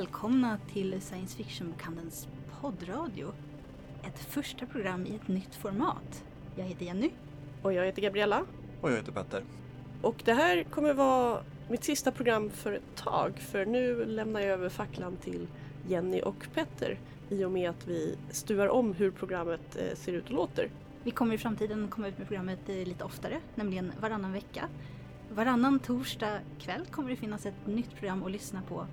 välkomna till Science Fiction-bokhandelns poddradio. Ett första program i ett nytt format. Jag heter Jenny. Och jag heter Gabriella. Och jag heter Petter. Och det här kommer vara mitt sista program för ett tag för nu lämnar jag över facklan till Jenny och Petter i och med att vi stuvar om hur programmet eh, ser ut och låter. Vi kommer i framtiden komma ut med programmet eh, lite oftare, nämligen varannan vecka. Varannan torsdag kväll kommer det finnas ett nytt program att lyssna på.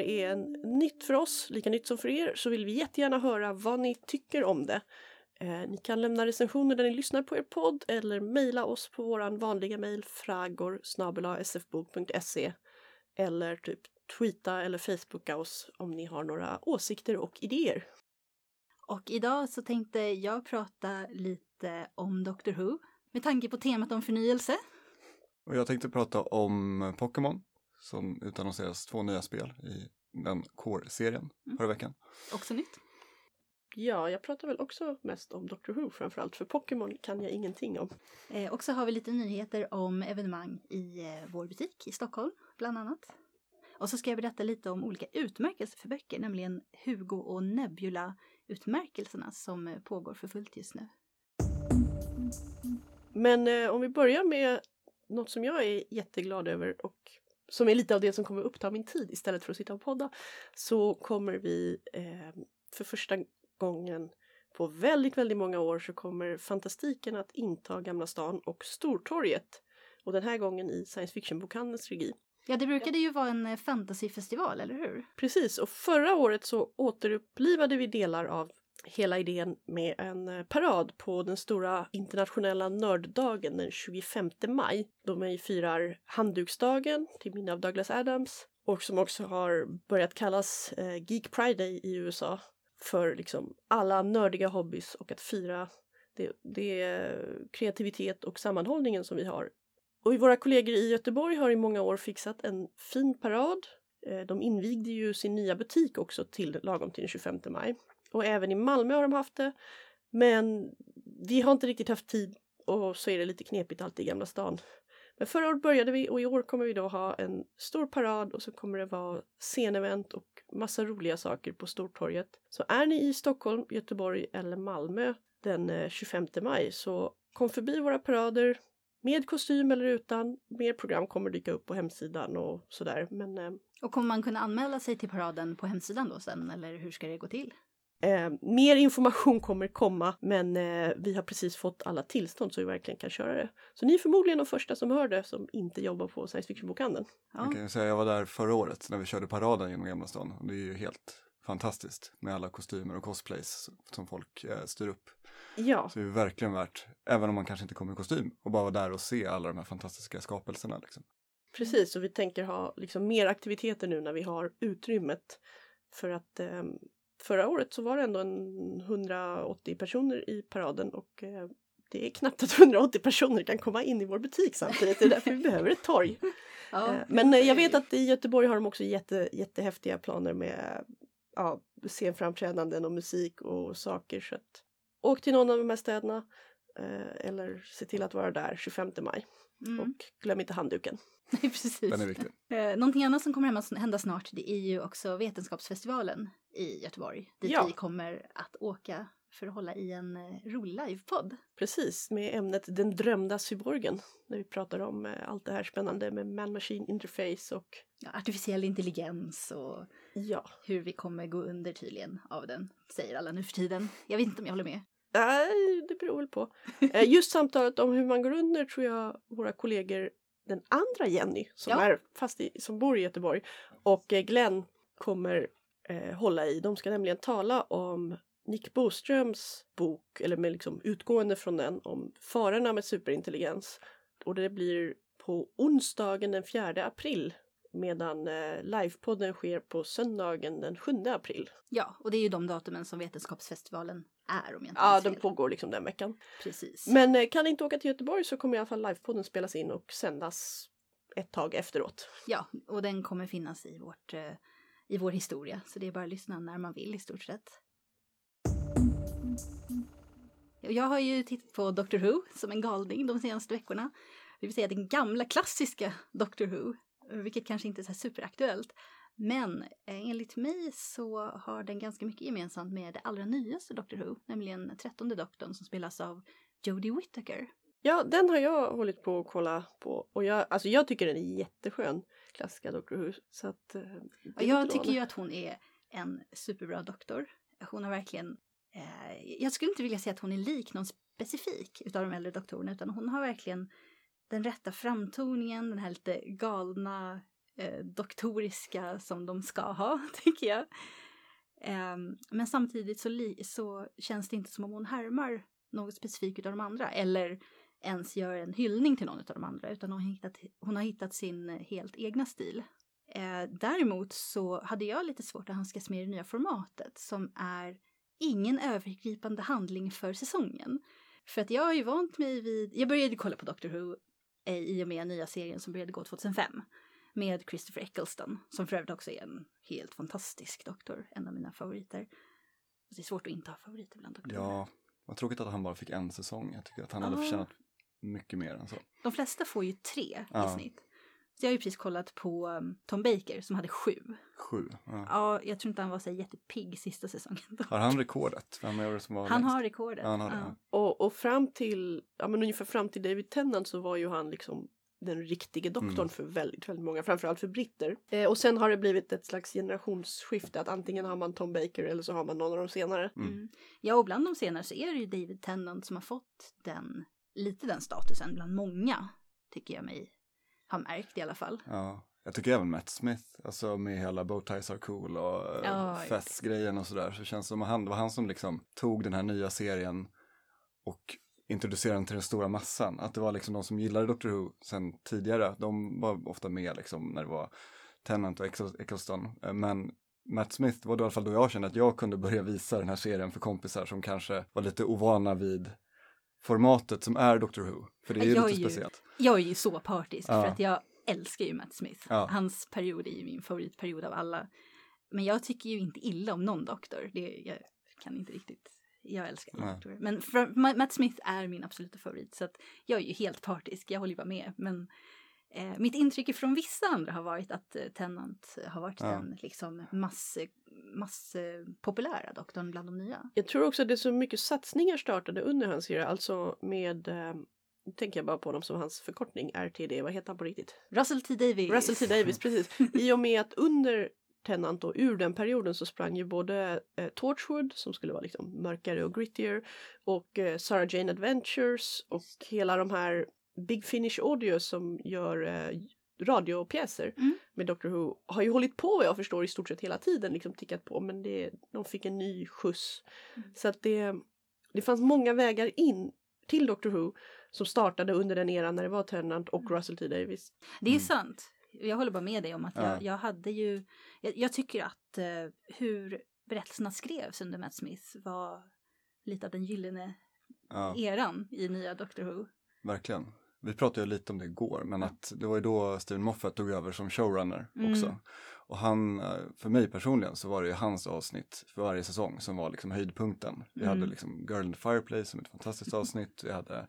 Är en nytt för oss, lika nytt som för er, så vill vi jättegärna höra vad ni tycker om det. Eh, ni kan lämna recensioner där ni lyssnar på er podd eller mejla oss på våran vanliga mejl fragor sfbok.se eller typ tweeta eller facebooka oss om ni har några åsikter och idéer. Och idag så tänkte jag prata lite om Doctor Who med tanke på temat om förnyelse. Och jag tänkte prata om Pokémon som utannonseras två nya spel i den Core-serien Mm. förra veckan. Också nytt. Ja, jag pratar väl också mest om Doctor Who framförallt, för Pokémon kan jag ingenting om. Eh, och så har vi lite nyheter om evenemang i eh, vår butik i Stockholm, bland annat. Och så ska jag berätta lite om olika utmärkelser för böcker, nämligen Hugo och Nebula-utmärkelserna som eh, pågår för fullt just nu. Men eh, om vi börjar med något som jag är jätteglad över och som är lite av det som kommer uppta min tid istället för att sitta och podda så kommer vi eh, för första gången på väldigt, väldigt många år så kommer Fantastiken att inta Gamla stan och Stortorget och den här gången i science fiction-bokhandelns regi. Ja, det brukade ju vara en fantasyfestival, eller hur? Precis, och förra året så återupplivade vi delar av hela idén med en eh, parad på den stora internationella nörddagen den 25 maj. Då man firar handduksdagen till minne av Douglas Adams och som också har börjat kallas eh, Geek Pride Day i USA för liksom alla nördiga hobbys och att fira det, det eh, kreativitet och sammanhållningen som vi har. Och våra kollegor i Göteborg har i många år fixat en fin parad De invigde ju sin nya butik också till lagom till den 25 maj. Och även i Malmö har de haft det. Men vi har inte riktigt haft tid och så är det lite knepigt alltid i Gamla stan. Men förra året började vi och i år kommer vi då ha en stor parad och så kommer det vara scenevent och massa roliga saker på Stortorget. Så är ni i Stockholm, Göteborg eller Malmö den eh, 25 maj så kom förbi våra parader med kostym eller utan. Mer program kommer dyka upp på hemsidan och sådär. Men eh, Och kommer man kunna anmäla sig till paraden på hemsidan då sen, eller hur ska det gå till? Eh, mer information kommer komma men eh, vi har precis fått alla tillstånd så vi verkligen kan köra det. Så ni är förmodligen de första som hör det som inte jobbar på science fiction-bokhandeln. Ja. Jag kan säga jag var där förra året när vi körde paraden genom Gamla stan. Det är ju helt fantastiskt med alla kostymer och cosplays som folk eh, styr upp. Ja, Så det är verkligen värt, även om man kanske inte kommer i kostym, och bara vara där och se alla de här fantastiska skapelserna. Liksom. precis. Och vi tänker ha liksom, mer aktiviteter nu när vi har utrymmet. För att eh, förra året så var det ändå en 180 personer i paraden och eh, det är knappt att 180 personer kan komma in i vår butik samtidigt. Det är därför vi behöver ett torg. Ja, Eh, Men eh, jag vet att i Göteborg har de också jätte, jättehäftiga planer med ja, scenframträdanden och musik och saker. Så att, åk till någon av de här städerna eller se till att vara där 25 maj. Mm. Och glöm inte handduken. Nej, precis. Den är viktig. Eh, någonting annat som kommer hända snart det är ju också Vetenskapsfestivalen i Göteborg. Dit Ja. vi kommer att åka för att hålla i en eh, rolig livepodd. Precis, med ämnet Den drömda cyborgen. När vi pratar om eh, allt det här spännande med man-machine interface och Ja, artificiell intelligens och ja. hur vi kommer gå under tydligen av den, säger alla nu för tiden. Jag vet inte om jag håller med. Nej, det beror väl på. Eh, Just samtalet om hur man går under tror jag våra kollegor, den andra Jenny som, Ja. är fast i, som bor i Göteborg och eh, Glenn kommer eh, hålla i. De ska nämligen tala om Nick Boströms bok, eller med liksom utgående från den, om farorna med superintelligens. Och det blir på onsdagen den 4 april medan eh, livepodden sker på söndagen den 7 april. Ja, och det är ju de datumen som Vetenskapsfestivalen är om jag inte Ja, den fel. pågår liksom den veckan. Precis. Men eh, kan ni inte åka till Göteborg så kommer i alla fall livepodden spelas in och sändas ett tag efteråt. Ja, och den kommer finnas i, vårt, eh, i vår historia. Så det är bara att lyssna när man vill i stort sett. Jag har ju tittat på Doctor Who som en galning de senaste veckorna. Det vill säga den gamla klassiska Doctor Who, vilket kanske inte är så superaktuellt. Men eh, enligt mig så har den ganska mycket gemensamt med det allra nyaste Doctor Who, nämligen trettonde doktorn som spelas av Jodie Whittaker. Ja, den har jag hållit på att kolla på och jag, alltså jag tycker den är jätteskön, klassiska Doctor Who. Så att, eh, det är Jag tycker ju att hon är en superbra doktor. Hon har verkligen, eh, jag skulle inte vilja säga att hon är lik någon specifik utav de äldre doktorerna utan hon har verkligen den rätta framtoningen, den här lite galna eh, doktoriska som de ska ha, tycker jag. Ehm, men samtidigt så, så känns det inte som om hon härmar något specifikt av de andra eller ens gör en hyllning till någon av de andra utan hon har hittat, hon har hittat sin eh, helt egna stil. Eh, däremot så hade jag lite svårt att handskas med det nya formatet som är ingen övergripande handling för säsongen. För att jag har ju vant mig vid, jag började kolla på Doctor Who eh, i och med nya serien som började gå 2005 med Christopher Eccleston som för övrigt också är en helt fantastisk doktor, en av mina favoriter. Det är svårt att inte ha favoriter bland doktorer. Ja, vad tråkigt att han bara fick en säsong. Jag tycker att han hade Ja. förtjänat mycket mer än så. De flesta får ju tre Ja. i snitt. Så jag har ju precis kollat på um, Tom Baker som hade sju. Sju. Ja. Ja, jag tror inte han var så jättepigg sista säsongen. dock. Har han rekordet? Vem är det som var Han längst? har rekordet. Ja, han har det, ja. Och, och fram till, ja men ungefär fram till David Tennant så var ju han liksom den riktige doktorn Mm. för väldigt, väldigt många, framförallt för britter. Eh, och sen har det blivit ett slags generationsskifte att antingen har man Tom Baker eller så har man någon av de senare. Mm. Mm. Ja, och bland de senare så är det ju David Tennant som har fått den, lite den statusen bland många, tycker jag mig ha märkt i alla fall. Ja. Jag tycker även Matt Smith, alltså med hela Bowties are cool och Ja, ja, Fess-grejen och sådär, så känns det som att han, det var han som liksom tog den här nya serien och introducerade den till den stora massan. Att det var liksom de som gillade Doctor Who sen tidigare, de var ofta med liksom när det var Tennant och Eccles- Eccleston. Eh, Men Matt Smith var då i alla fall då jag kände att jag kunde börja visa den här serien för kompisar som kanske var lite ovana vid formatet som är Doctor Who. För det är ju Jag är lite ju- speciellt. Jag är ju så partisk Ja. för att jag älskar ju Matt Smith. Ja. Hans period är ju min favoritperiod av alla. Men jag tycker ju inte illa om någon doktor. Det, jag kan inte riktigt. Jag älskar Nej. doktorer. Men för, Ma- Matt Smith är min absoluta favorit. Så att jag är ju helt partisk. Jag håller ju bara med. Men eh, mitt intryck från vissa andra har varit att eh, Tennant har varit Ja. den liksom mass, mass eh, populära doktorn bland de nya. Jag tror också att det är så mycket satsningar startade under hans era, alltså med eh, nu tänker jag bara på dem som hans förkortning, RTD, vad heter han på riktigt? Russell T Davies. Russell T Davis, precis. I och med att under Tennant och ur den perioden så sprang ju både eh, Torchwood som skulle vara liksom mörkare och grittier och eh, Sarah Jane Adventures och hela de här Big Finish Audio som gör eh, radiopjäser Mm. med Doctor Who har ju hållit på vad jag förstår i stort sett hela tiden liksom tickat på men det, de fick en ny skjuts. Mm. Så att det, det fanns många vägar in till Doctor Who som startade under den eran när det var Tennant och Mm. Russell T Davis. Det är Mm. sant. Jag håller bara med dig om att jag, Ja. jag hade ju... Jag, jag tycker att eh, hur berättelserna skrevs under Matt Smith var lite av den gyllene Ja. eran i nya Doctor Who. Verkligen. Vi pratade ju lite om det igår, men att det var ju då Steven Moffat tog över som showrunner Mm. också. Och han, eh, för mig personligen så var det ju hans avsnitt för varje säsong som var liksom höjdpunkten. Vi Mm. hade liksom Girl in the Fireplace som ett fantastiskt avsnitt. Vi hade,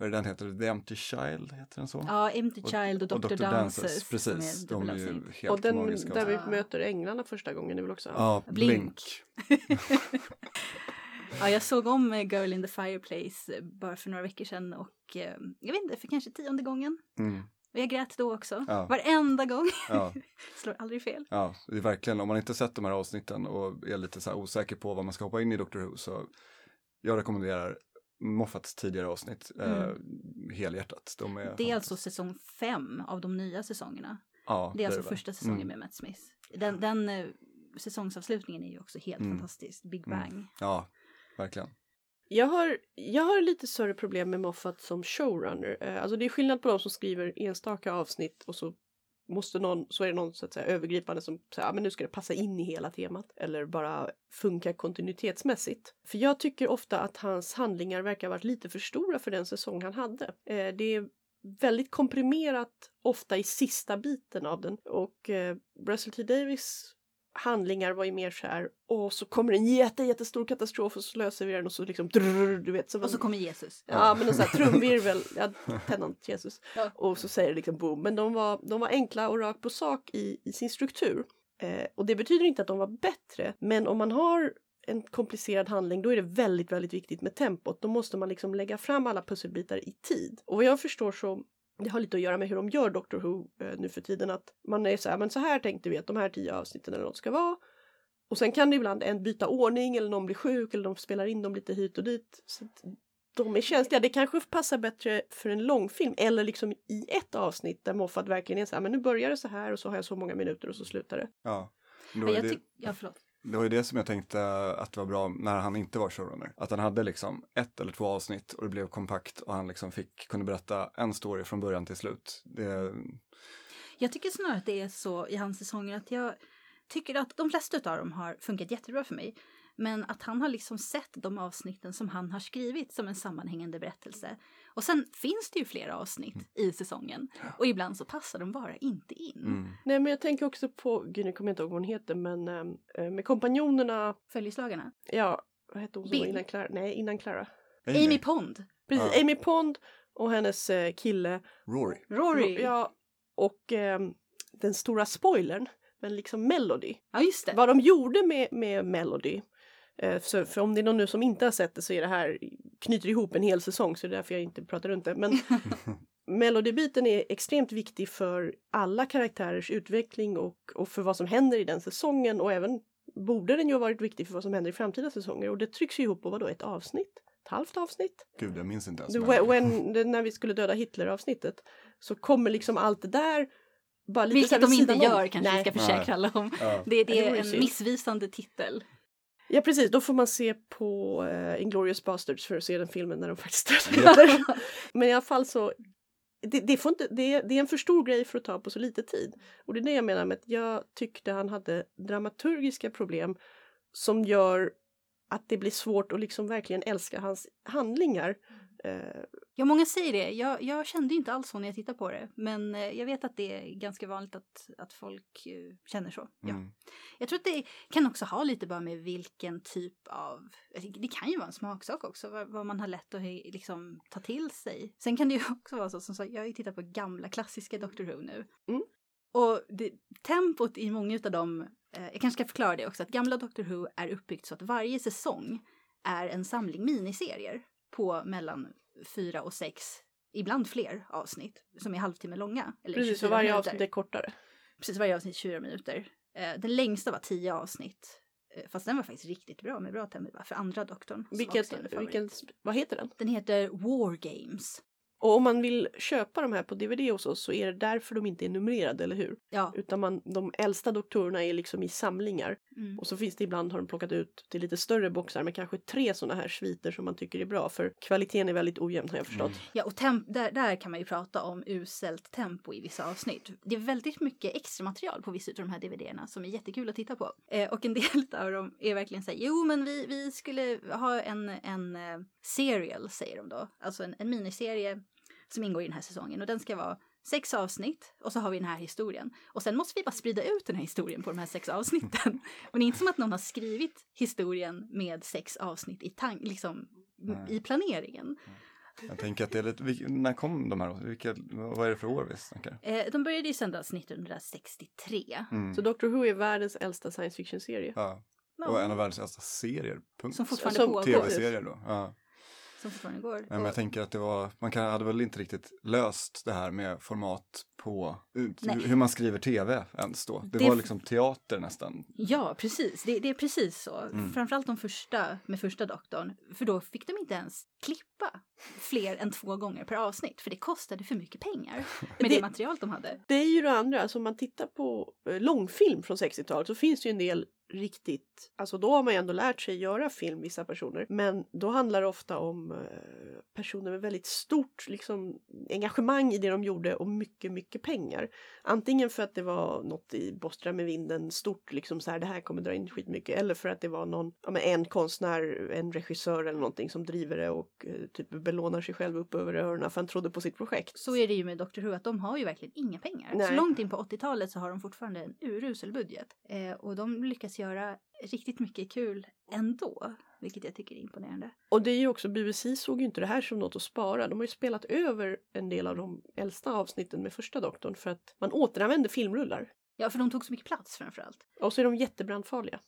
vad är den heter? The Empty Child, heter den så? Ja, Empty Child och, och Dr. Dr. Dances. Precis, de är ju helt och den magiska. där vi Ja. möter änglarna första gången är väl också Ja, Blink. Blink. Ja, jag såg om eh, Girl in the Fireplace eh, bara för några veckor sedan och eh, jag vet inte, för kanske tionde gången. Mm. Och jag grät då också. Ja. Varenda gång. Ja, Slår aldrig fel. ja, det är verkligen, om man inte sett de här avsnitten och är lite så här osäker på vad man ska hoppa in i Doctor Who så jag rekommenderar Moffats tidigare avsnitt eh, helhjärtat. De är Mm. Det är alltså säsong fem av de nya säsongerna. ja, Det är alltså väl. första säsongen Mm. med Matt Smith. Den, den eh, säsongsavslutningen är ju också helt Mm. fantastisk. Big Mm. Bang. Ja, verkligen. Jag har, jag har lite större problem med Moffat som showrunner. Eh, Alltså det är skillnad på de som skriver enstaka avsnitt och så måste någon, så är det någon så att säga övergripande som säger att men nu ska det passa in i hela temat eller bara funka kontinuitetsmässigt. För jag tycker ofta att hans handlingar verkar ha varit lite för stora för den säsong han hade. Eh, Det är väldigt komprimerat ofta i sista biten av den. Och eh, Russell T Davis handlingar var ju mer så här och så kommer en jätte, jättestor katastrof och så löser vi den och så liksom drrr, du vet. Så Och så kommer Jesus. Ja men en sån här trumvirvel, ja, Tennant Jesus. Ja. Och så säger det liksom boom. Men de var, de var enkla och rakt på sak i, i sin struktur. Eh, och det betyder inte att de var bättre. Men om man har en komplicerad handling då är det väldigt, väldigt viktigt med tempot. Då måste man liksom lägga fram alla pusselbitar i tid. Och vad jag förstår så det har lite att göra med hur de gör Doctor Who eh, nu för tiden. Att man är så här, men så här tänkte vi att de här tio avsnitten eller något ska vara. Och sen kan det ibland en byta ordning eller någon blir sjuk eller de spelar in dem lite hit och dit. Så att de är känsliga. Det kanske passar bättre för en långfilm eller liksom i ett avsnitt där Moffat verkligen är så här, men nu börjar det så här och så har jag så många minuter och så slutar det. Ja. Då jag tyck- ja, förlåt det var ju det som jag tänkte att det var bra när han inte var showrunner. Att han hade liksom ett eller två avsnitt och det blev kompakt och han liksom fick, kunde berätta en story från början till slut. Det, Jag tycker snarare att det är så i hans säsonger att jag tycker att de flesta av dem har funkat jättebra för mig. Men att han har liksom sett de avsnitten som han har skrivit som en sammanhängande berättelse. Och sen finns det ju flera avsnitt i säsongen. Och ibland så passar de bara inte in. mm. Nej men jag tänker också på, gud nu kommer jag inte ihåg vad hon heter men eh, med kompanjonerna, Följeslagarna. ja vad hette hon som var innan Clara? Nej innan Clara. Amy Pond. Precis, Ja. Amy Pond och hennes eh, kille Rory. Rory. Ja, och ehm, den stora spoilern, men liksom Melody. Ja, just det. Vad de gjorde med, med Melody. Eh, så, för om det är någon nu som inte har sett det så är det här, knyter ihop en hel säsong så det är därför jag inte pratar runt det. Men Melody-biten är extremt viktig för alla karaktärers utveckling och, och för vad som händer i den säsongen och även borde den ju ha varit viktig för vad som händer i framtida säsonger och det trycks ju ihop på vadå, ett avsnitt? Ett halvt avsnitt? Gud, jag minns inte ens. When, det, när vi skulle döda Hitler avsnittet så kommer liksom allt det där bara lite Vilket de inte sidan om. gör kanske Nej. vi ska försäkra alla om. Ja. Det, det är en missvisande titel. Ja precis, då får man se på uh, Inglourious Basterds för att se den filmen när de faktiskt dödar. Men i alla fall så det, det, får inte, det, är- det är en för stor grej för att ta på så lite tid. Och det är det jag menar med att jag tyckte han hade dramaturgiska problem som gör att det blir svårt att liksom verkligen älska hans handlingar. Eh, Ja, många säger det. Jag, jag kände inte alls så när jag tittade på det. Men eh, jag vet att det är ganska vanligt att, att folk eh, känner så. Ja. Mm. Jag tror att det kan också ha lite bara med vilken typ av... Det kan ju vara en smaksak också, vad, vad man har lätt att he- liksom, ta till sig. Sen kan det ju också vara så, som sagt, jag har ju tittat på gamla klassiska Doctor Who nu. Mm. Och det, tempot i många av dem, eh, jag kanske ska förklara det också, att gamla Doctor Who är uppbyggt så att varje säsong är en samling miniserier på mellan fyra och sex, ibland fler avsnitt som är halvtimme långa. Eller precis, 24 och varje minuter. avsnitt är kortare. Precis, varje avsnitt 24 minuter. Eh, den längsta var 10 avsnitt. Eh, fast den var faktiskt riktigt bra med bra tempo för andra doktorn. Vilket, vilken, vad heter den? Den heter War Games. Och om man vill köpa de här på DVD hos oss så är det därför de inte är numrerade, eller hur? Ja. Utan man, de äldsta doktorerna är liksom i samlingar. Mm. Och så finns det ibland har de plockat ut till lite större boxar med kanske tre sådana här sviter som man tycker är bra. För kvaliteten är väldigt ojämn har jag förstått. Ja, och där, där kan man ju prata om uselt tempo i vissa avsnitt. Det är väldigt mycket extra material på vissa av de här DVD-erna som är jättekul att titta på. Eh, och en del av dem är verkligen så här, jo men vi, vi skulle ha en, en eh, serial, säger de då. Alltså en, en miniserie som ingår i den här säsongen och den ska vara sex avsnitt och så har vi den här historien. Och sen måste vi bara sprida ut den här historien på de här sex avsnitten. och det är inte som att någon har skrivit historien med sex avsnitt i, tan- liksom, Nej. i planeringen. Jag tänker att det är lite, när kom de här? Vilka, vad är det för år vi snackar? Eh, de började ju sändas 1963. Mm. Så Doctor Who är världens äldsta science fiction-serie. Ja. Och en av världens äldsta serier, punkt. som fortfarande pågår. Tv-serier då. Ja. Som fortfarande går. Nej, men Och- jag tänker att det var, man kan, hade väl inte riktigt löst det här med format på Nej. hur man skriver tv ens då. Det, Det- var liksom teater nästan. Ja, precis. Det, det är precis så. Mm. Framförallt de första med första doktorn. För då fick de inte ens klippa fler än två gånger per avsnitt. För det kostade för mycket pengar med det, Det- material de hade. Det är ju det andra, alltså om man tittar på eh, långfilm från 60-talet så finns det ju en del riktigt, alltså då har man ju ändå lärt sig göra film vissa personer, men då handlar det ofta om eh, personer med väldigt stort liksom, engagemang i det de gjorde och mycket, mycket pengar. Antingen för att det var något i Bostra med vinden stort, liksom så här, det här kommer dra in skitmycket, eller för att det var någon, ja, men en konstnär, en regissör eller någonting som driver det och eh, typ belånar sig själv upp över öronen för han trodde på sitt projekt. Så är det ju med Doctor Who att de har ju verkligen inga pengar. Nej. Så långt in på 80-talet så har de fortfarande en urusel budget. Eh, och de lyckas göra riktigt mycket kul ändå. Vilket jag tycker är imponerande. Och det är ju också, BBC såg ju inte det här som något att spara. De har ju spelat över en del av de äldsta avsnitten med första doktorn för att man återanvänder filmrullar. Ja, för de tog så mycket plats framförallt. Och så är de jättebrandfarliga.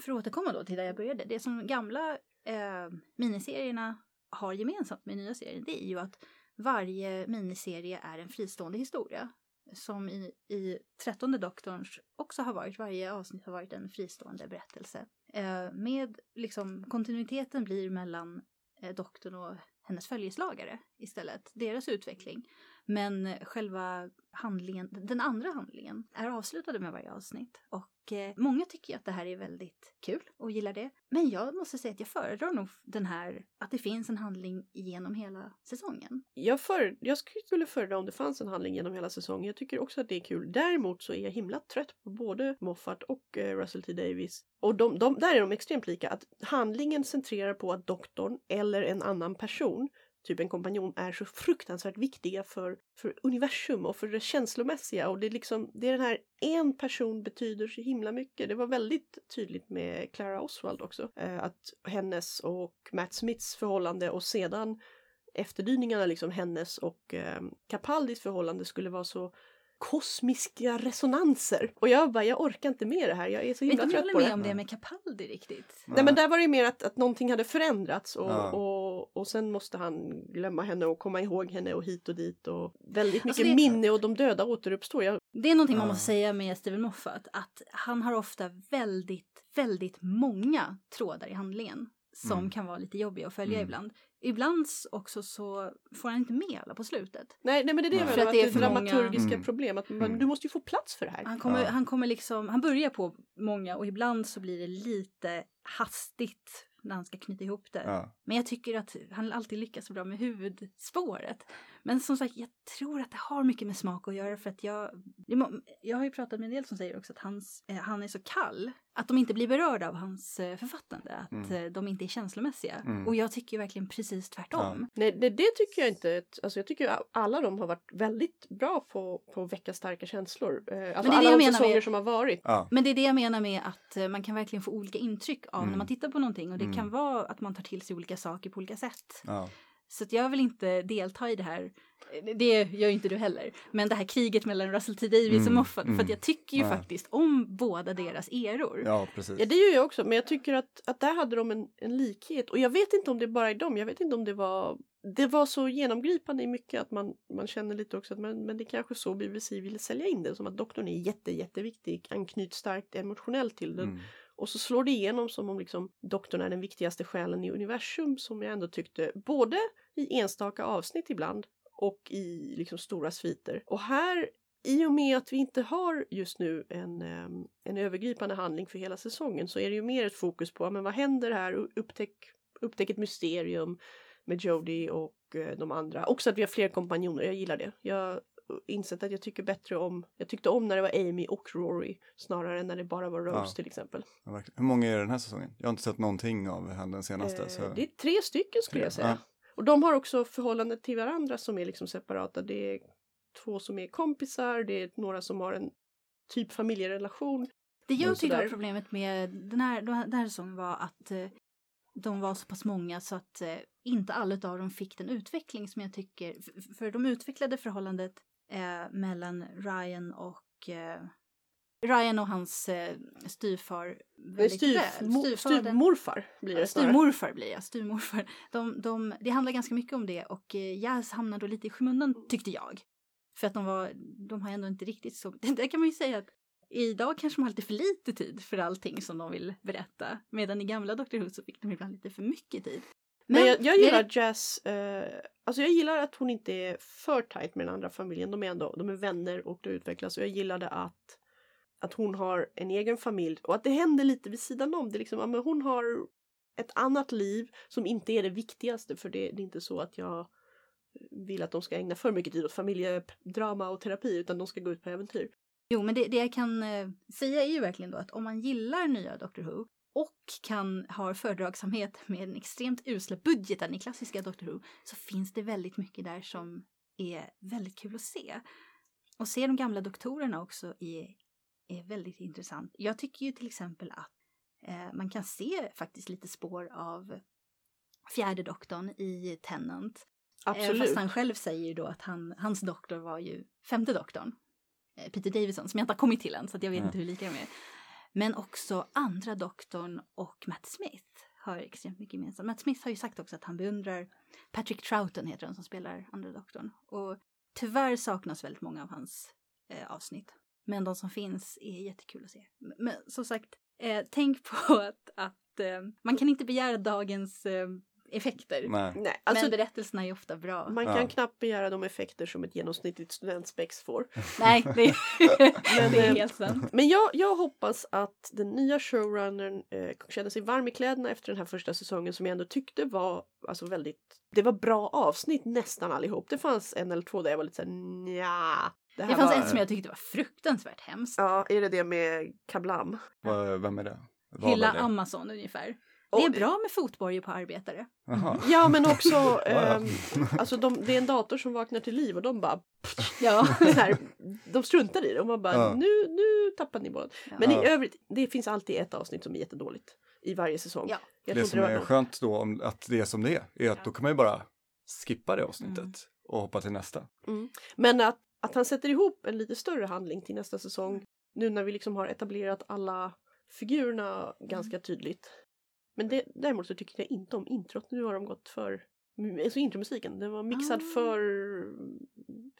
För att återkomma då till där jag började. Det som gamla eh, miniserierna har gemensamt med nya serier det är ju att varje miniserie är en fristående historia. Som i, i trettonde doktorns också har varit. Varje avsnitt har varit en fristående berättelse. Eh, med liksom kontinuiteten blir mellan eh, doktorn och hennes följeslagare istället. Deras utveckling. Men själva handlingen, den andra handlingen, är avslutade med varje avsnitt. Och eh, många tycker ju att det här är väldigt kul och gillar det. Men jag måste säga att jag föredrar nog den här, att det finns en handling genom hela säsongen. Jag, för, jag skulle föredra om det fanns en handling genom hela säsongen. Jag tycker också att det är kul. Däremot så är jag himla trött på både Moffat och eh, Russell T Davies. Och de, de, där är de extremt lika. Att handlingen centrerar på att doktorn eller en annan person typ en kompanjon är så fruktansvärt viktiga för, för universum och för det känslomässiga och det är liksom, det är den här en person betyder så himla mycket. Det var väldigt tydligt med Clara Oswald också, eh, att hennes och Matt Smiths förhållande och sedan efterdyningarna liksom hennes och eh, Capaldis förhållande skulle vara så kosmiska resonanser. Och jag bara, jag orkar inte med det här. Jag är så himla inte om trött jag på håller med det. om det med Capaldi riktigt. Nej men där var det ju mer att, att någonting hade förändrats och, Ja. och, och sen måste han glömma henne och komma ihåg henne och hit och dit och väldigt mycket Alltså det- minne och de döda återuppstår. Jag, Det är någonting man måste säga med Steven Moffat, att han har ofta väldigt, väldigt många trådar i handlingen som Mm. kan vara lite jobbiga att följa Mm. ibland. Ibland också så får han inte med alla på slutet. nej, nej men det är det jag menar, att det är för många- dramaturgiska Mm. problem. Att man, Mm. du måste ju få plats för det här. Han kommer, Ja. han kommer liksom, han börjar på många och ibland så blir det lite hastigt när han ska knyta ihop det. Ja. Men jag tycker att han alltid lyckas så bra med huvudspåret. Men som sagt, jag tror att det har mycket med smak att göra för att jag... Jag har ju pratat med en del som säger också att hans, eh, han är så kall. Att de inte blir berörda av hans eh, författande. Att Mm. eh, de inte är känslomässiga. Mm. Och jag tycker verkligen precis tvärtom. Nej, det, det tycker jag inte. Alltså jag tycker alla de har varit väldigt bra på, på att väcka starka känslor. Eh, Alltså det är det alla jag de säsonger med- som har varit. Ja. Men det är det jag menar med att man kan verkligen få olika intryck av när Mm. man tittar på någonting. Och det Mm. kan vara att man tar till sig olika saker på olika sätt. Ja. Så att jag vill inte delta i det här. eh, Det gör ju inte du heller. Men det här kriget mellan Russell T Davies och Mm, Moffat. För mm. att jag tycker ju Nej. faktiskt om båda deras eror. ja, precis. Ja det gör jag också men jag tycker att, att där hade de en, en likhet och jag vet inte om det bara är dem, jag vet inte om det var det var så genomgripande i mycket att man, man känner lite också att men, men det är kanske så BBC ville sälja in det som att doktorn är jätte, jätteviktig, anknyts starkt emotionellt till den Mm och så slår det igenom som om liksom doktorn är den viktigaste själen i universum som jag ändå tyckte både i enstaka avsnitt ibland och i liksom stora sviter. Och här i och med att vi inte har just nu en, ehm, en övergripande handling för hela säsongen så är det ju mer ett fokus på men vad händer här, upptäck, upptäck ett mysterium med Jodie och eh, de andra. Också att vi har fler kompanjoner, jag gillar det. Jag insett att jag tycker bättre om, jag tyckte om när det var Amy och Rory snarare än när det bara var Rose Ja. till exempel. Ja. Hur många är det den här säsongen? Jag har inte sett någonting av han den senaste. Eh, så... Det är tre stycken skulle Tre, jag säga. ja. Och de har också förhållande till varandra som är liksom separata. Det är två som är kompisar, det är några som har en typ familjerelation. Det jag Men tyckte var problemet med den här, den här säsongen var att eh, de var så pass många så att eh, inte alla av dem fick den utveckling som jag tycker, f- för de utvecklade förhållandet eh, mellan Ryan och eh, Ryan och hans eh, styvfar väldigt Styvfadern- styvmorfar blir det snarare. Styvmorfar blir jag, styvmorfar. De, de, det handlar ganska mycket om det och eh, Jazz hamnar då lite i skymundan tyckte jag. För att de var, de har ändå inte riktigt så, där kan man ju säga att idag kanske de har lite för lite tid för allting som de vill berätta. Medan i gamla Doctor Who så fick de ibland lite för mycket tid. Men, jag, jag men gillar det- Jazz, eh, alltså jag gillar att hon inte är för tajt med den andra familjen. De är ändå, de är vänner och det utvecklas och jag gillade att att hon har en egen familj och att det händer lite vid sidan om. Det liksom, ja, men hon har ett annat liv som inte är det viktigaste för det, det är inte så att jag vill att de ska ägna för mycket tid åt familjedrama och terapi utan de ska gå ut på äventyr. Jo, men det, det jag kan eh, säga är ju verkligen då att om man gillar nya Doctor Who och kan ha fördragsamhet med den extremt usla budgeten i klassiska Doctor Who så finns det väldigt mycket där som är väldigt kul att se. Och se de gamla doktorerna också är, är väldigt intressant. Jag tycker ju till exempel att eh, man kan se faktiskt lite spår av fjärde doktorn i Tennant. Eh, Absolut. fast han själv säger ju då att han, hans doktor var ju femte doktorn. Eh, Peter Davison, som jag inte har kommit till än så att jag vet Ja. inte hur lika de är. Men också andra doktorn och Matt Smith har extremt mycket gemensamt. Matt Smith har ju sagt också att han beundrar Patrick Troughton heter han som spelar andra doktorn. Och tyvärr saknas väldigt många av hans eh, avsnitt. Men de som finns är jättekul att se. Men, som sagt, eh, tänk på att, att eh, man kan inte begära dagens eh, effekter. Nej. Nej, alltså men berättelserna är ofta bra. man kan Ja. knappt begära de effekter som ett genomsnittligt studentspex får. Nej, det, det är eh, helt sant. Men jag, jag hoppas att den nya showrunnern eh, känner sig varm i kläderna efter den här första säsongen som jag ändå tyckte var alltså väldigt... Det var bra avsnitt nästan allihop. Det fanns en eller två där jag var lite såhär nja. Det, Det fanns var... ett som jag tyckte var fruktansvärt hemskt. Ja, är det det med Kablam? Vad- Vem är det? Vad det? Amazon ungefär. Och- Det är bra med fotbojor på arbetare. Jaha. Ja men också, Ja, ehm, ja. alltså de, det är en dator som vaknar till liv och de bara, Ja. så här, de struntar i det och man bara, Ja. nu, nu tappar ni bollen. Men Ja. i övrigt, det finns alltid ett avsnitt som är jättedåligt i varje säsong. Ja. Jag Det som det är någon. skönt då om att det är som det är, är att Ja. då kan man ju bara skippa det avsnittet Mm. och hoppa till nästa. Men att, att han sätter ihop en lite större handling till nästa säsong, nu när vi liksom har etablerat alla figurerna ganska tydligt. Men det, däremot så tycker jag inte om introt, nu har de gått för Alltså intromusiken, den var mixad Ah. för,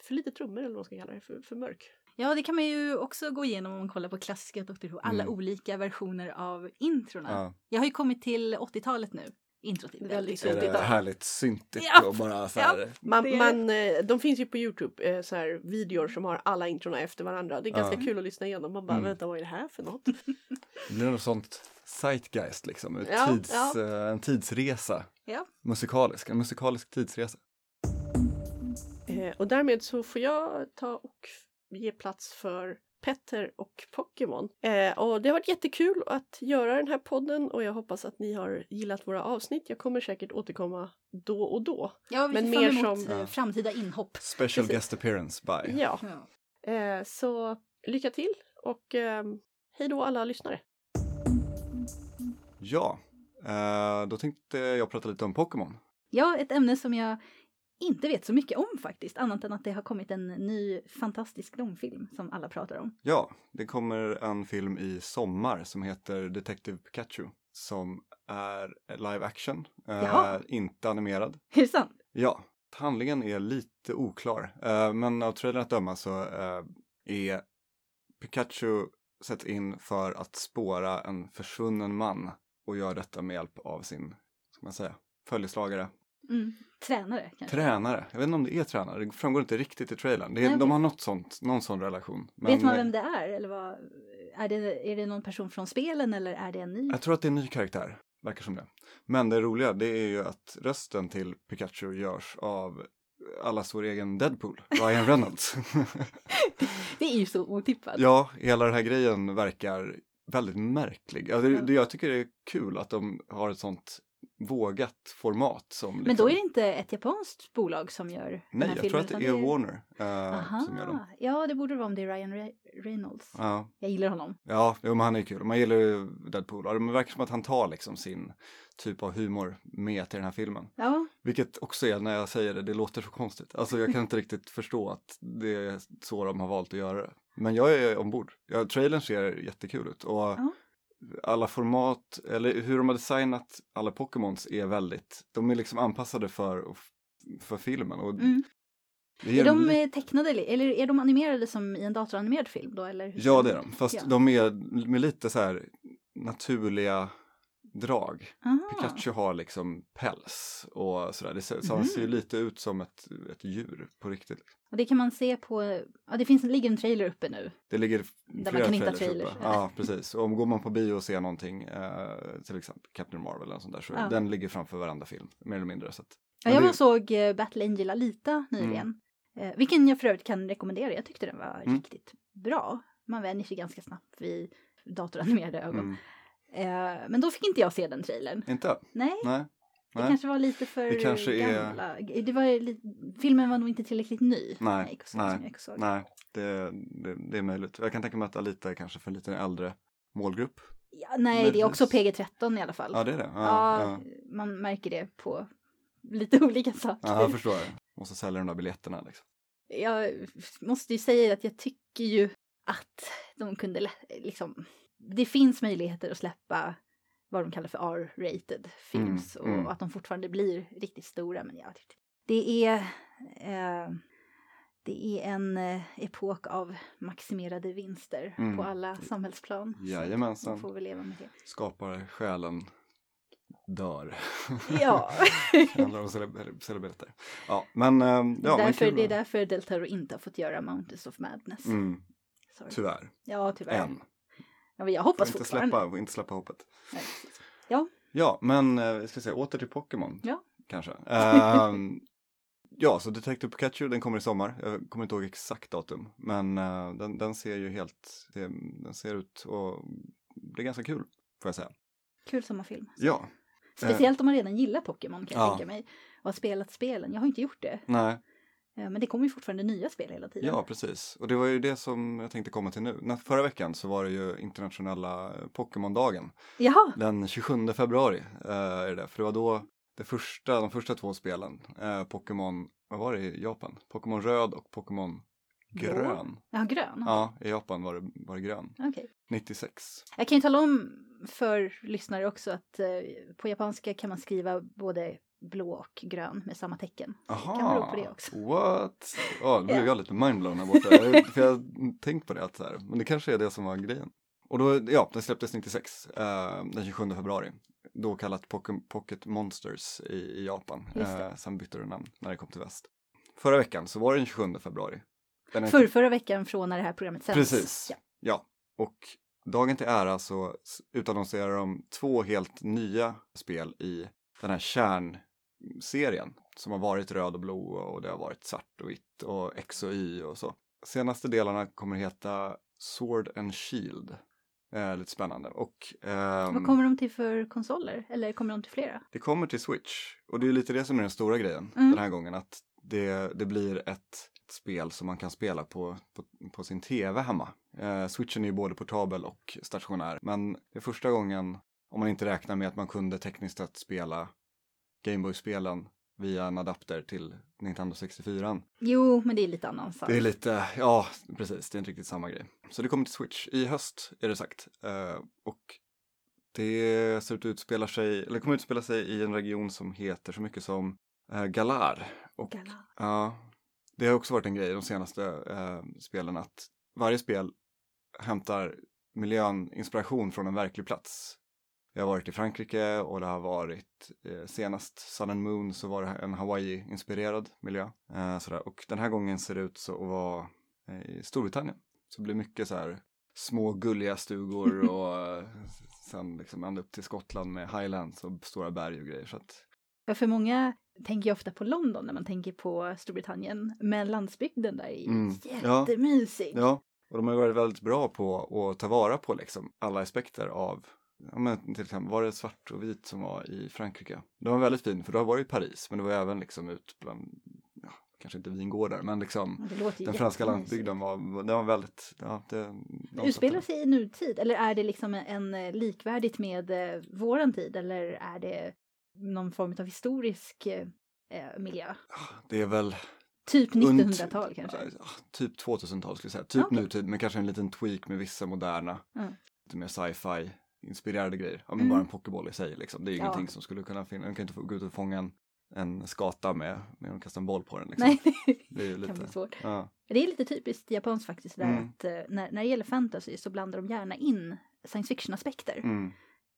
för lite trummor eller vad man ska kalla det, för, för mörk. ja, det kan man ju också gå igenom om man kollar på klassiska Doctor Who. Alla Mm. olika versioner av introna. Ja. Jag har ju kommit till 80-talet nu. Introt är Väldigt väldigt Är det härligt syntigt Ja. och bara så här. Man, Det- man, eh, de finns ju på Youtube, eh, så här, videor som har alla introna efter varandra. Det är ganska Ja. kul att lyssna igenom. Man bara, Mm. vänta vad är det här för något? Det blir något sånt zeitgeist liksom, Ja, tids, ja. eh, en tidsresa. Ja. Musikalisk, en musikalisk tidsresa. och därmed så får jag ta och ge plats för Petter och Pokémon. Eh, och det har varit jättekul att göra den här podden och jag hoppas att ni har gillat våra avsnitt. Jag kommer säkert återkomma då och då. Ja, vi Men mer som- eh, framtida inhopp. Special Precis. guest appearance by. Ja, Ja. eh, så lycka till och eh, hej då alla lyssnare. Ja, eh, då tänkte jag prata lite om Pokémon. ja, ett ämne som jag inte vet så mycket om faktiskt. Annat än att det har kommit en ny fantastisk långfilm som alla pratar om. Ja, det kommer en film i sommar som heter Detective Pikachu som är live action, eh, inte animerad. Är det sant? Ja, handlingen är lite oklar, eh, men av trailern att döma så eh, är Pikachu sätts in för att spåra en försvunnen man och gör detta med hjälp av sin, ska man säga, följeslagare, Mm. Tränare kanske? tränare. Jag vet inte om det är tränare, det framgår inte riktigt i trailern. Det är, Nej. De har något sånt, någon sån relation. vet man eh, vem det är? Eller vad, är, det, är det någon person från spelen eller är det en ny? Jag tror att det är en ny karaktär, verkar som det. Men det roliga det är ju att rösten till Pikachu görs av allas vår egen Deadpool, Ryan Reynolds. Det är ju så otippat. ja, hela den här grejen verkar väldigt märklig. Det, det, jag tycker det är kul att de har ett sånt vågat format som Men liksom, då är det inte ett japanskt bolag som gör den Nej, här jag filmen? tror att det är Warner Aha, som gör dem. ja det borde det vara om det är Ryan Re- Reynolds. Ja, Jag gillar honom. ja jo, men han är kul. Man gillar ju Deadpool. Och det verkar som att han tar liksom sin typ av humor med till den här filmen. Ja, Vilket också är, när jag säger det, det låter så konstigt. Alltså jag kan inte riktigt förstå att det är så de har valt att göra det. Men jag är ombord. Ja, trailern ser jättekul ut och Ja. Alla format, eller hur de har designat alla Pokémons är väldigt, de är liksom anpassade för, för filmen. Och mm. Är de eh, tecknade eller- är de animerade som i en datoranimerad film då? Eller Ja det är de, fast Ja. de är med lite så här naturliga drag. Aha. Pikachu har liksom päls och sådär. Det ser, så han ser ju lite ut som ett, ett djur på riktigt. Och det kan man se på, ja det finns, ligger en trailer uppe nu. Det ligger man flera kan hitta trailers uppe. Ja, precis. Och om går man på bio och ser någonting, eh, till exempel Captain Marvel eller sånt där, så Ja. den ligger framför varenda film, mer eller mindre. Så att, Ja, jag det- var och såg eh, Battle Angel Alita nyligen. Eh, vilken jag för övrigt kan rekommendera. Jag tyckte den var Mm. riktigt bra. Man vänjer sig ganska snabbt vid datoranimerade ögon. mm. Eh, men då fick inte jag se den trailern. Inte? Nej, Nej. det Nej. kanske var lite för Det kanske är- gamla. Det var li- filmen var nog inte tillräckligt ny. Nej, nej, såg. Nej, det, det, det är möjligt. Jag kan tänka mig att Alita är kanske för en lite äldre målgrupp. Ja, nej, det är också Möjligtvis. PG-13 i alla fall. Ja, det är det. Ja, Ja, man märker det på lite olika saker. ja jag förstår. Måste sälja de där biljetterna liksom. jag måste ju säga att jag tycker ju att de kunde liksom. Det finns möjligheter att släppa vad de kallar för R-rated films Mm, mm. och att de fortfarande blir riktigt stora. Men jag tyckte det är. Eh, det är en eh, epok av maximerade vinster Mm. på alla samhällsplan. Jajamensan. Får väl leva med det. Skapar själen dör. Ja, det handlar om cele- celebriteter. Ja, men... ehm, Ja, men därför, kul. det är därför Del Toro inte har fått göra Mountains of Madness. Mm, Sorry. tyvärr. Ja, tyvärr. Än. Ja, men jag Får hoppas inte fortfarande. släppa, får inte släppa hoppet. Nej. Ja. Ja, men eh, vi ska se, åter till Pokémon. Ja. Kanske. Ehm, ja, så Detective Pikachu, den kommer i sommar. Jag kommer inte ihåg exakt datum. Men eh, den, den ser ju helt, det- den ser ut och blir ganska kul, får jag säga. Kul sommarfilm. Ja, Speciellt om man redan gillar Pokémon kan jag Ja. tänka mig. Och har spelat spelen. Jag har inte gjort det. nej, Men det kommer ju fortfarande nya spel hela tiden. ja precis. Och det var ju det som jag tänkte komma till nu. Förra veckan så var det ju internationella eh, Pokémon-dagen. Jaha! Den 27 februari eh, är det, för det var då det första, de första två spelen, eh, Pokémon, vad var det i Japan? Pokémon röd och Pokémon grön. Ja, grön. Ja, i Japan var det, var det grön. Okej. 96. Jag kan ju tala om för lyssnare också att eh, på japanska kan man skriva både blå och grön med samma tecken. Aha, kan bero på det också. What? Ja, då blev Ja. jag lite mindblown här borta. Jag- för jag har tänkt på det, att så här, men det kanske är det som var grejen. Och då, ja, den släpptes 96, eh, den 27 februari. Då kallat Pocket Monsters i, i Japan. Eh, sen bytte det namn när det kom till väst. Förra veckan så var det den 27 februari. Den För förra veckan från när det här programmet sänds. Precis. Ja. Ja, och dagen till ära så utannonserar de två helt nya spel i den här kärnserien som har varit röd och blå och det har varit svart och vitt och X och Y och så. Senaste delarna kommer heta Sword and Shield. Eh, lite spännande. Och ehm, Vad kommer de till för konsoler? Eller kommer de till flera? det kommer till Switch och det är lite det som är den stora grejen Mm. den här gången. Att det, det blir ett, ett spel som man kan spela på, på, på sin tv hemma. Eh, Switchen är ju både portabel och stationär. Men det är första gången, om man inte räknar med att man kunde tekniskt sett spela Gameboy-spelen via en adapter till Nintendo 64. Jo, men det är lite annan sak. Det är lite, ja precis, det är inte riktigt samma grej. Så det kommer till Switch i höst är det sagt. Eh, och det ser ut att utspela sig, eller kommer utspela sig i en region som heter så mycket som eh, Galar. Och Gala. ja, det har också varit en grej de senaste eh, spelen att varje spel hämtar miljön inspiration från en verklig plats. Jag har varit i Frankrike och det har varit eh, senast Sun and Moon så var det en Hawaii-inspirerad miljö. Eh, sådär. Och den här gången ser det ut så att vara eh, i Storbritannien. Så det blir mycket så här små gulliga stugor och eh, sen liksom ända upp till Skottland med highlands och stora berg och grejer. Så att, Ja, för många tänker ju ofta på London när man tänker på Storbritannien. Men landsbygden där är Mm. Ja. jättemysig. ja, och de har ju varit väldigt bra på att ta vara på liksom alla aspekter av Ja, men till exempel var det svart och vit som var i Frankrike. Det var väldigt fin för då var det i Paris men det var även liksom ut bland, ja, kanske inte vingårdar men liksom Det ju den franska landsbygden var, den var väldigt, ja det. de Utspelar sig i nutid eller är det liksom en eh, likvärdigt med eh, våran tid eller är det någon form av historisk eh, eh, miljö? Det är väl Typ Unt- 1900-tal kanske? Ja, typ 2000-tal skulle jag säga. Typ Okej. nutid men kanske en liten tweak med vissa moderna, Mm. lite mer sci-fi inspirerade grejer. Ja men Mm. bara en pokéboll i sig liksom. Det är ju Ja. ingenting som skulle kunna finnas. Man kan inte få gå ut och fånga en, en skata med, med att kasta en boll på den liksom. Nej, Det är ju det kan lite, bli svårt. ja. Det är lite typiskt japanskt faktiskt där Mm. att eh, när, när det gäller fantasy så blandar de gärna in science fiction-aspekter. Mm.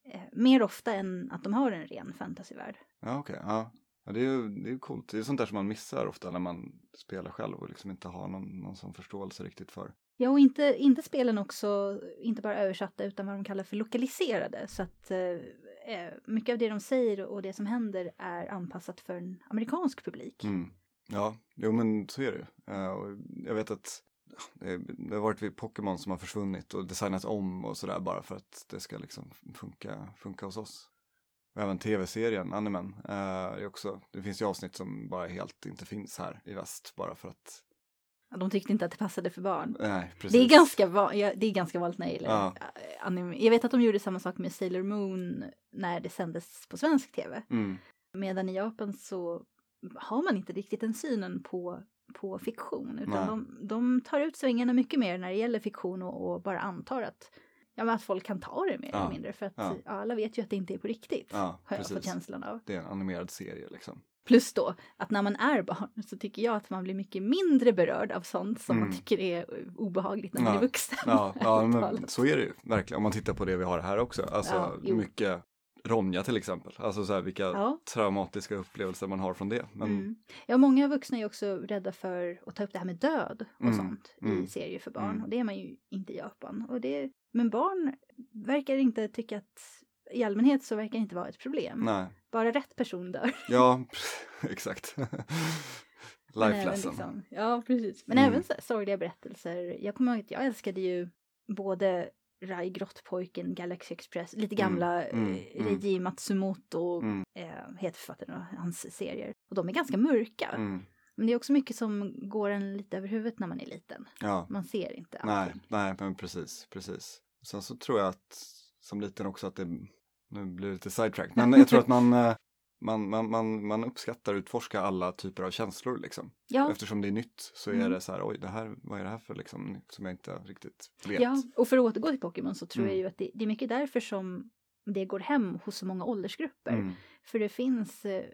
Eh, mer ofta än att de har en ren fantasyvärld. Ja, okej. Ja. Ja, det är ju det är coolt. Det är sånt där som man missar ofta när man spelar själv och liksom inte har någon, någon sån förståelse riktigt för. Ja, och inte, inte spelen också, inte bara översatta utan vad de kallar för lokaliserade. Så att eh, eh, mycket av det de säger och det som händer är anpassat för en amerikansk publik. Mm. Ja, jo men så är det ju. Eh, jag vet att det, eh, det har varit vid Pokémon som har försvunnit och designats om och sådär bara för att det ska liksom funka, funka hos oss. Och även tv-serien, animen, eh, är också, det finns ju avsnitt som bara helt inte finns här i väst bara för att, de tyckte inte att det passade för barn. nej. Det är, ganska det är ganska vanligt när det gäller Ja. anime. Jag vet att de gjorde samma sak med Sailor Moon när det sändes på svensk tv. Mm, Medan i Japan så har man inte riktigt den synen på, på fiktion. Utan de, de tar ut svängarna mycket mer när det gäller fiktion och, och bara antar att, ja, att folk kan ta det mer Ja. eller mindre. För att alla vet ju att det inte är på riktigt. ja, har jag fått känslan av. Det är en animerad serie liksom. Plus då att när man är barn så tycker jag att man blir mycket mindre berörd av sånt som man Mm. tycker är obehagligt när man Ja. är vuxen. Ja, ja men så är det ju verkligen. Om man tittar på det vi har här också. Alltså Ja, mycket Ronja till exempel. Alltså så här vilka Ja. traumatiska upplevelser man har från det. Men Mm. Ja, många vuxna är också rädda för att ta upp det här med död och Mm, sånt i mm, serier för barn. mm. Och det är man ju inte i Japan. Och det, men barn verkar inte tycka att, i allmänhet så verkar det inte vara ett problem. nej, Bara rätt person dör. ja exakt. Life lesson. liksom- ja, precis. Men Mm. även så här, sorgliga berättelser. Jag kommer ihåg att jag älskade ju både Rai Grottpojken, Galaxy Express, lite Mm, gamla mm, eh, mm. Reiji Matsumoto Mm. eh, heter författaren och hans serier. Och de är ganska mörka. Mm. Men det är också mycket som går en lite över huvudet när man är liten. Ja, Man ser inte nej, allting. nej, men precis, precis. Sen så tror jag att som liten också att det, nu blir det lite sidetrack, men jag tror att man, eh, man, man, man, man uppskattar att utforska alla typer av känslor liksom. Ja, Eftersom det är nytt så är Mm. det så här, oj, det här, vad är det här för liksom, som jag inte riktigt vet. ja, och för att återgå till Pokémon så tror jag Mm. ju att det, det är mycket därför som det går hem hos så många åldersgrupper. Mm. För det finns eh,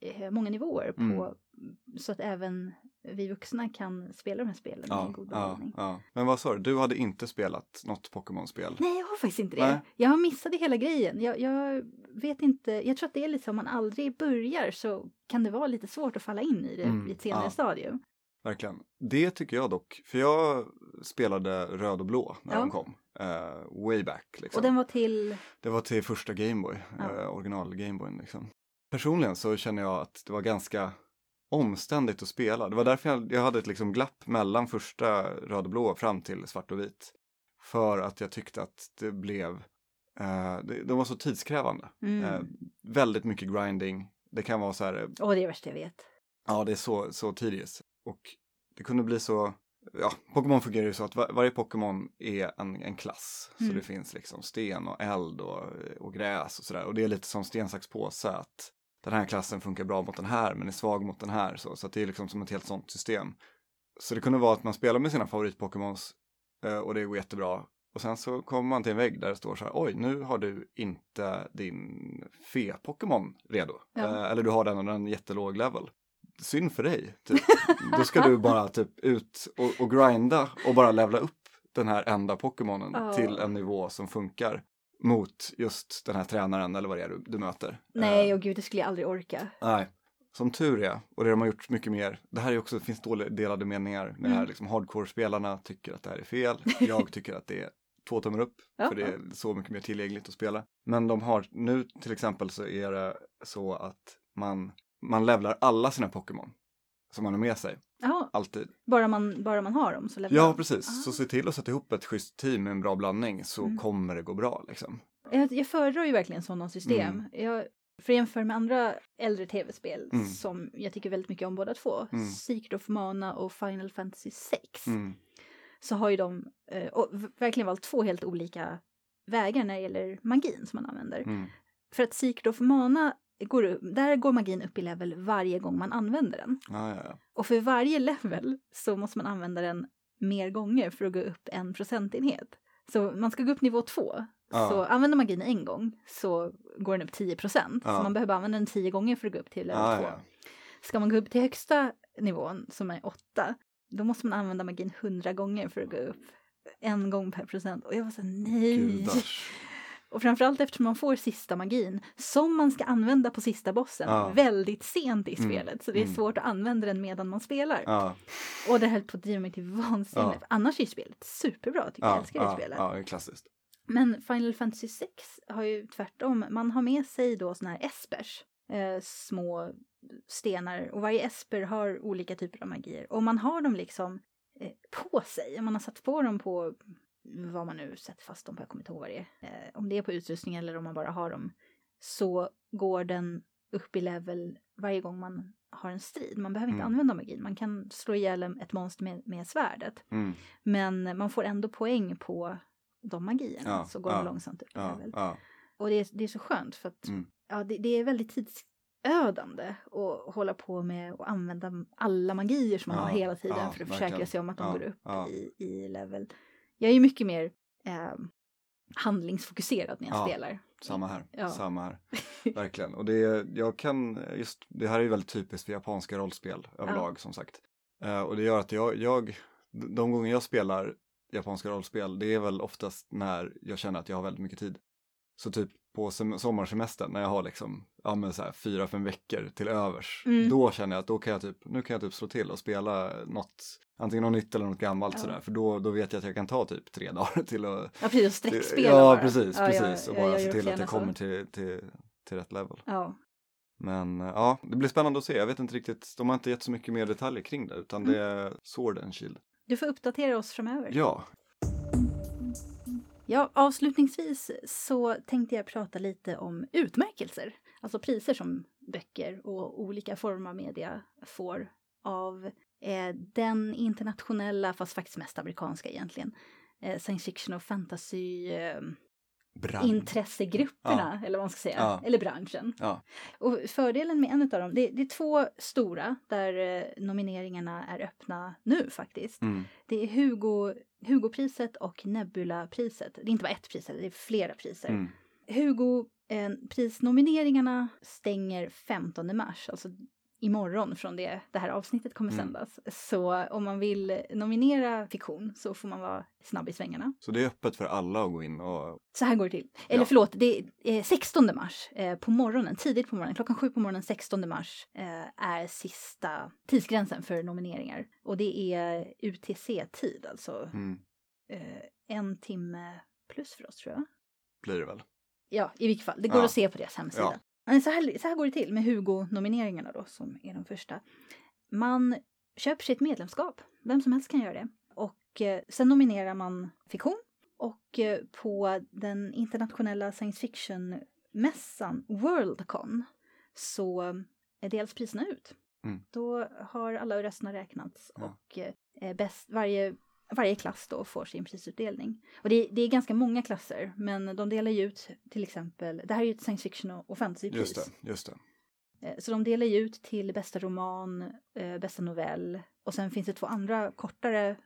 eh, många nivåer på Mm. så att även vi vuxna kan spela de här spelen med Ja, en god ja, behållning. ja. Men vad sa du, du hade inte spelat något Pokémon-spel? Nej, jag har faktiskt inte det. Nej. Jag missat hela grejen. Jag, jag vet inte, jag tror att det är lite så om man aldrig börjar så kan det vara lite svårt att falla in i det Mm, i ett senare ja. stadium. Verkligen. Det tycker jag dock, för jag spelade röd och blå när Ja. de kom. eh, way back liksom. Och den var till, Det var till första Gameboy, Ja. eh, original Gameboyen liksom. Personligen så känner jag att det var ganska omständigt att spela. Det var därför jag, jag hade ett liksom glapp mellan första röd och blå fram till svart och vit. För att jag tyckte att det blev, eh, det, de var så tidskrävande. mm, Eh, väldigt mycket grinding. Det kan vara så här, eh, åh det är det värsta jag vet. ja det är så, så tedious. Och det kunde bli så, ja, Pokémon fungerar ju så att var, varje Pokémon är en, en klass. Så Mm. det finns liksom sten och eld och, och gräs och sådär. Och det är lite som sten, sax, påse att den här klassen funkar bra mot den här men är svag mot den här. Så, så det är liksom som ett helt sånt system. Så det kunde vara att man spelar med sina favorit-Pokémons eh, och det går jättebra. Och sen så kommer man till en vägg där det står så här, oj nu har du inte din fe-Pokémon redo. Ja. Eh, eller du har den och den är jättelåg level. Synd för dig. Typ. Då ska du bara typ ut och, och grinda och bara levla upp den här enda Pokémonen Ja. till en nivå som funkar mot just den här tränaren eller vad det är du, du möter. Nej, Eh, och gud det skulle jag aldrig orka. Nej, som tur är, och det har man gjort mycket mer. Det här är också, det finns dåliga, delade meningar med det här. Mm. Liksom, Hardcore-spelarna tycker att det här är fel. Jag tycker att det är två tummar upp, för det är så mycket mer tillgängligt att spela. Men de har, nu till exempel så är det så att man, man levlar alla sina Pokémon som man har med sig, Jaha, alltid. bara man, bara man har dem så lämnar Ja, precis. Ah. Så se till att sätta ihop ett schysst team med en bra blandning så Mm. kommer det gå bra liksom. Jag, jag föredrar ju verkligen sådana system. Mm. Jag, för att jämföra med andra äldre tv-spel Mm. som jag tycker väldigt mycket om båda två, Mm. Secret of Mana och Final Fantasy 6, Mm. så har ju de eh, verkligen valt två helt olika vägar när det gäller magin som man använder. Mm. För att Secret of Mana, går, där går magin upp i level varje gång man använder den. Ja, ja, ja. Och för varje level så måste man använda den mer gånger för att gå upp en procentenhet. Så man ska gå upp nivå två. Ja. Så använder magin en gång så går den upp 10 procent. Ja. Så man behöver använda den 10 gånger för att gå upp till level två. ja. Ska man gå upp till högsta nivån som är 8 då måste man använda magin 100 gånger för att gå upp en gång per procent. Och jag var så här, nej. Gudars. Och framförallt eftersom man får sista magin som man ska använda på sista bossen Ja. väldigt sent i Mm, spelet. Så det är mm. svårt att använda den medan man spelar. Ja, Och det höll på att driva mig till vansinne. Ja. Annars är spelet superbra, tycker jag. ja, Jag älskar det spelet. ja, klassiskt. Men Final Fantasy 6 har ju tvärtom, man har med sig då såna här espers, eh, små stenar och varje esper har olika typer av magier. Och man har dem liksom eh, på sig, man har satt på dem på vad man nu sätter fast dem på, jag kommer inte ihåg vad det är. Eh, om det är på utrustning eller om man bara har dem. Så går den upp i level varje gång man har en strid. Man behöver inte Mm. använda magin, man kan slå ihjäl ett monster med, med svärdet. Mm, Men man får ändå poäng på de magierna, Ja, så går ja, de långsamt upp i ja, level. ja, Och det är, det är så skönt för att Mm. ja, det, det är väldigt tidsödande att hålla på med och använda alla magier som man har hela tiden för att försäkra verkligen. sig om att de går upp i, i level. Jag är mycket mer eh, handlingsfokuserad när jag Ja, spelar. samma här. Ja. Samma här. Verkligen. Och det, jag kan, just, det här är ju väldigt typiskt för japanska rollspel överlag som sagt. Eh, och det gör att jag, jag, de gånger jag spelar japanska rollspel, det är väl oftast när jag känner att jag har väldigt mycket tid. Så typ på sem- sommarsemestern när jag har liksom, ja men så här fyra, fem veckor till övers. Mm. Då känner jag att då kan jag typ, nu kan jag typ slå till och spela något, antingen något nytt eller något gammalt Ja. sådär. För då, då vet jag att jag kan ta typ tre dagar till att Ja, precis. Och streckspela Ja, bara. precis, Ja, precis. och jag bara se till att jag så. kommer till, till, till rätt level. Ja. Men eh, ja, det blir spännande att se. Jag vet inte riktigt, de har inte gett så mycket mer detaljer kring det, utan Mm. det är Sword and Shield. Du får uppdatera oss framöver. Ja, Ja, avslutningsvis så tänkte jag prata lite om utmärkelser. Alltså priser som böcker och olika former av media får av eh, den internationella, fast faktiskt mest amerikanska egentligen, eh, science fiction och fantasy eh, brand. intressegrupperna, eller vad man ska säga, Ja. eller branschen. Ja. Och fördelen med en av dem, det, det är två stora där eh, nomineringarna är öppna nu faktiskt. Mm. Det är Hugo, Hugopriset och Nebula-priset. Det är inte bara ett pris, det är flera priser. Mm. Hugo eh, prisnomineringarna stänger 15 mars, alltså imorgon från det det här avsnittet kommer Mm. sändas. Så om man vill nominera fiktion så får man vara snabb i svängarna. Så det är öppet för alla att gå in och Så här går det till. Eller Ja. förlåt, det är eh, 16 mars eh, på morgonen, tidigt på morgonen, klockan sju på morgonen 16 mars eh, är sista tidsgränsen för nomineringar. Och det är UTC-tid, alltså mm, eh, en timme plus för oss tror jag. blir det väl. Ja, i vilket fall. Det går Ja. att se på deras hemsida. Men så, här, så här går det till med Hugo-nomineringarna då, som är de första. Man köper sitt medlemskap. Vem som helst kan göra det. Och eh, sen nominerar man fiktion. Och eh, på den internationella science fiction-mässan Worldcon så eh, delas priserna ut. Mm. Då har alla rösterna räknats Ja. och eh, bäst, varje varje klass då får sin prisutdelning. Och det, det är ganska många klasser, men de delar ju ut till exempel, det här är ju ett science fiction och- fantasypris. Just det, just det. Eh, Så de delar ju ut till bästa roman, eh, bästa novell och sen finns det två andra kortare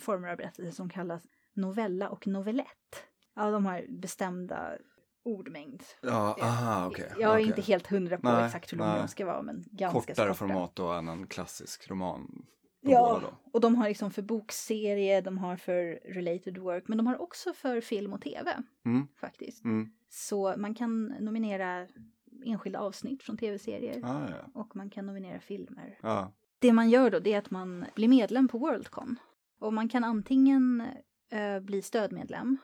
former av berättelser som kallas novella och novellett. Ja, de har bestämda ordmängd. Ja, aha, okej. Jag är okej. inte helt hundra på Nej, exakt hur långa de ska vara, men ganska Kortare korta. format än en klassisk roman. Ja, och de har liksom för bokserie, de har för related work, men de har också för film och tv Mm. faktiskt. Mm. Så man kan nominera enskilda avsnitt från tv-serier Ah, ja. och man kan nominera filmer. ja. Det man gör då det är att man blir medlem på Worldcon. Och man kan antingen eh, bli stödmedlem,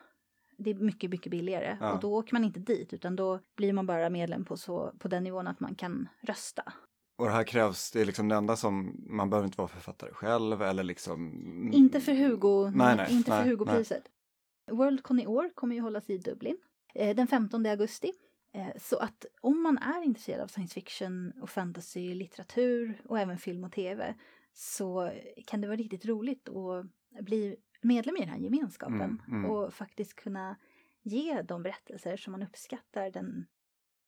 det är mycket, mycket billigare, Ja. och då åker man inte dit utan då blir man bara medlem på, så, på den nivån att man kan rösta. Och det här krävs, det är liksom det enda som, man behöver inte vara författare själv eller liksom. Inte för Hugo, Nej, nej, inte för nej, Hugo-priset. Worldcon i år kommer ju hållas i Dublin eh, den 15 augusti. Eh, så att om man är intresserad av science fiction och fantasy, litteratur och även film och tv så kan det vara riktigt roligt att bli medlem i den här gemenskapen Mm, mm. och faktiskt kunna ge de berättelser som man uppskattar den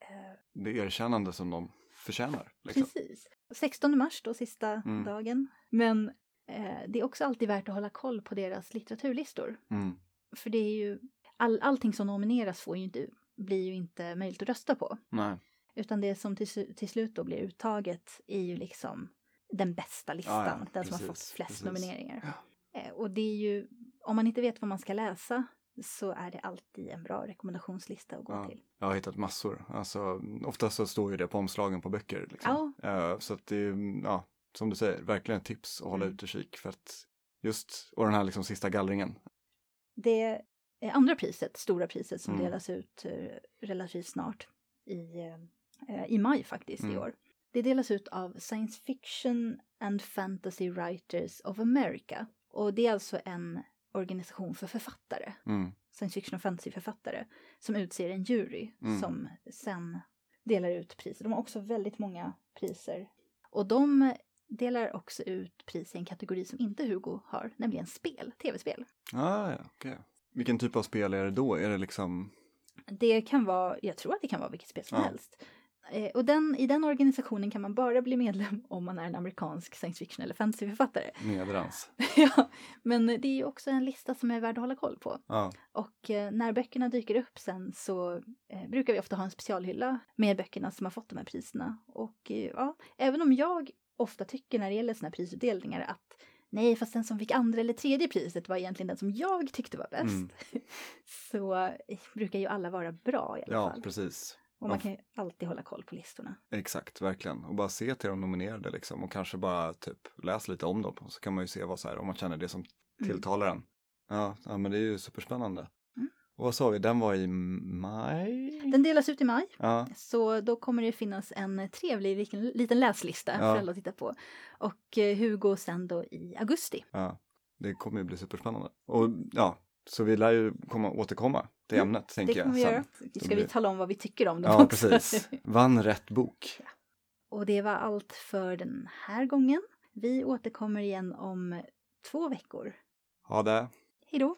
eh, Det erkännande som de förtjänar. Liksom. Precis. 16 mars då, sista Mm. dagen. Men eh, det är också alltid värt att hålla koll på deras litteraturlistor. Mm. För det är ju, all, allting som nomineras får ju inte, blir ju inte möjligt att rösta på. Nej. Utan det som till, till slut då blir uttaget är ju liksom den bästa listan. Ja, ja, den som har fått precis, flest precis. nomineringar. Eh, och det är ju, om man inte vet vad man ska läsa så är det alltid en bra rekommendationslista att gå Ja. till. Jag har hittat massor. Alltså, oftast så står ju det på omslagen på böcker. Liksom. Eh, så att det är, ja, som du säger, verkligen ett tips att hålla Mm. utkik för att just, och den här liksom sista gallringen. Det andra priset, stora priset som Mm. delas ut eh, relativt snart i, eh, i maj faktiskt i Mm. år. Det delas ut av Science Fiction and Fantasy Writers of America. Och det är alltså en organisation för författare, Mm. science fiction och fantasyförfattare, som utser en jury Mm. som sen delar ut priser. De har också väldigt många priser. Och de delar också ut pris i en kategori som inte Hugo har, nämligen spel, tv-spel. Ah, ja, okej. Vilken typ av spel är det då? Är det liksom, Det kan vara, jag tror att det kan vara vilket spel som Ja. helst. Eh, och den, i den organisationen kan man bara bli medlem om man är en amerikansk science fiction eller fantasyförfattare. nedrans? ja, men det är ju också en lista som är värd att hålla koll på. Ja, Och eh, när böckerna dyker upp sen så eh, brukar vi ofta ha en specialhylla med böckerna som har fått de här priserna. Och eh, ja, även om jag ofta tycker när det gäller såna här prisutdelningar att nej, fast den som fick andra eller tredje priset var egentligen den som jag tyckte var bäst. Mm. så eh, brukar ju alla vara bra i alla ja fall. precis. Och man kan ju alltid hålla koll på listorna. Exakt, verkligen. Och bara se till de nominerade liksom och kanske bara typ läs lite om dem. Så kan man ju se vad så här, om man känner det som Mm. tilltalar en. Ja, ja, men det är ju superspännande. Mm. Och vad sa vi, den var i maj? Den delas ut i maj, Ja, så då kommer det finnas en trevlig liten, liten läslista Ja. för alla att titta på. Och eh, Hugo sen då i augusti. ja, det kommer ju bli superspännande. Och ja, så vi lär ju komma, återkomma till Mm, ämnet Det tänker kommer vi jag. göra. sen. Ska blir- vi tala om vad vi tycker om dem Ja, också? precis. Vann rätt bok. Och det var allt för den här gången. Vi återkommer igen om två veckor. Ha det. Hej då!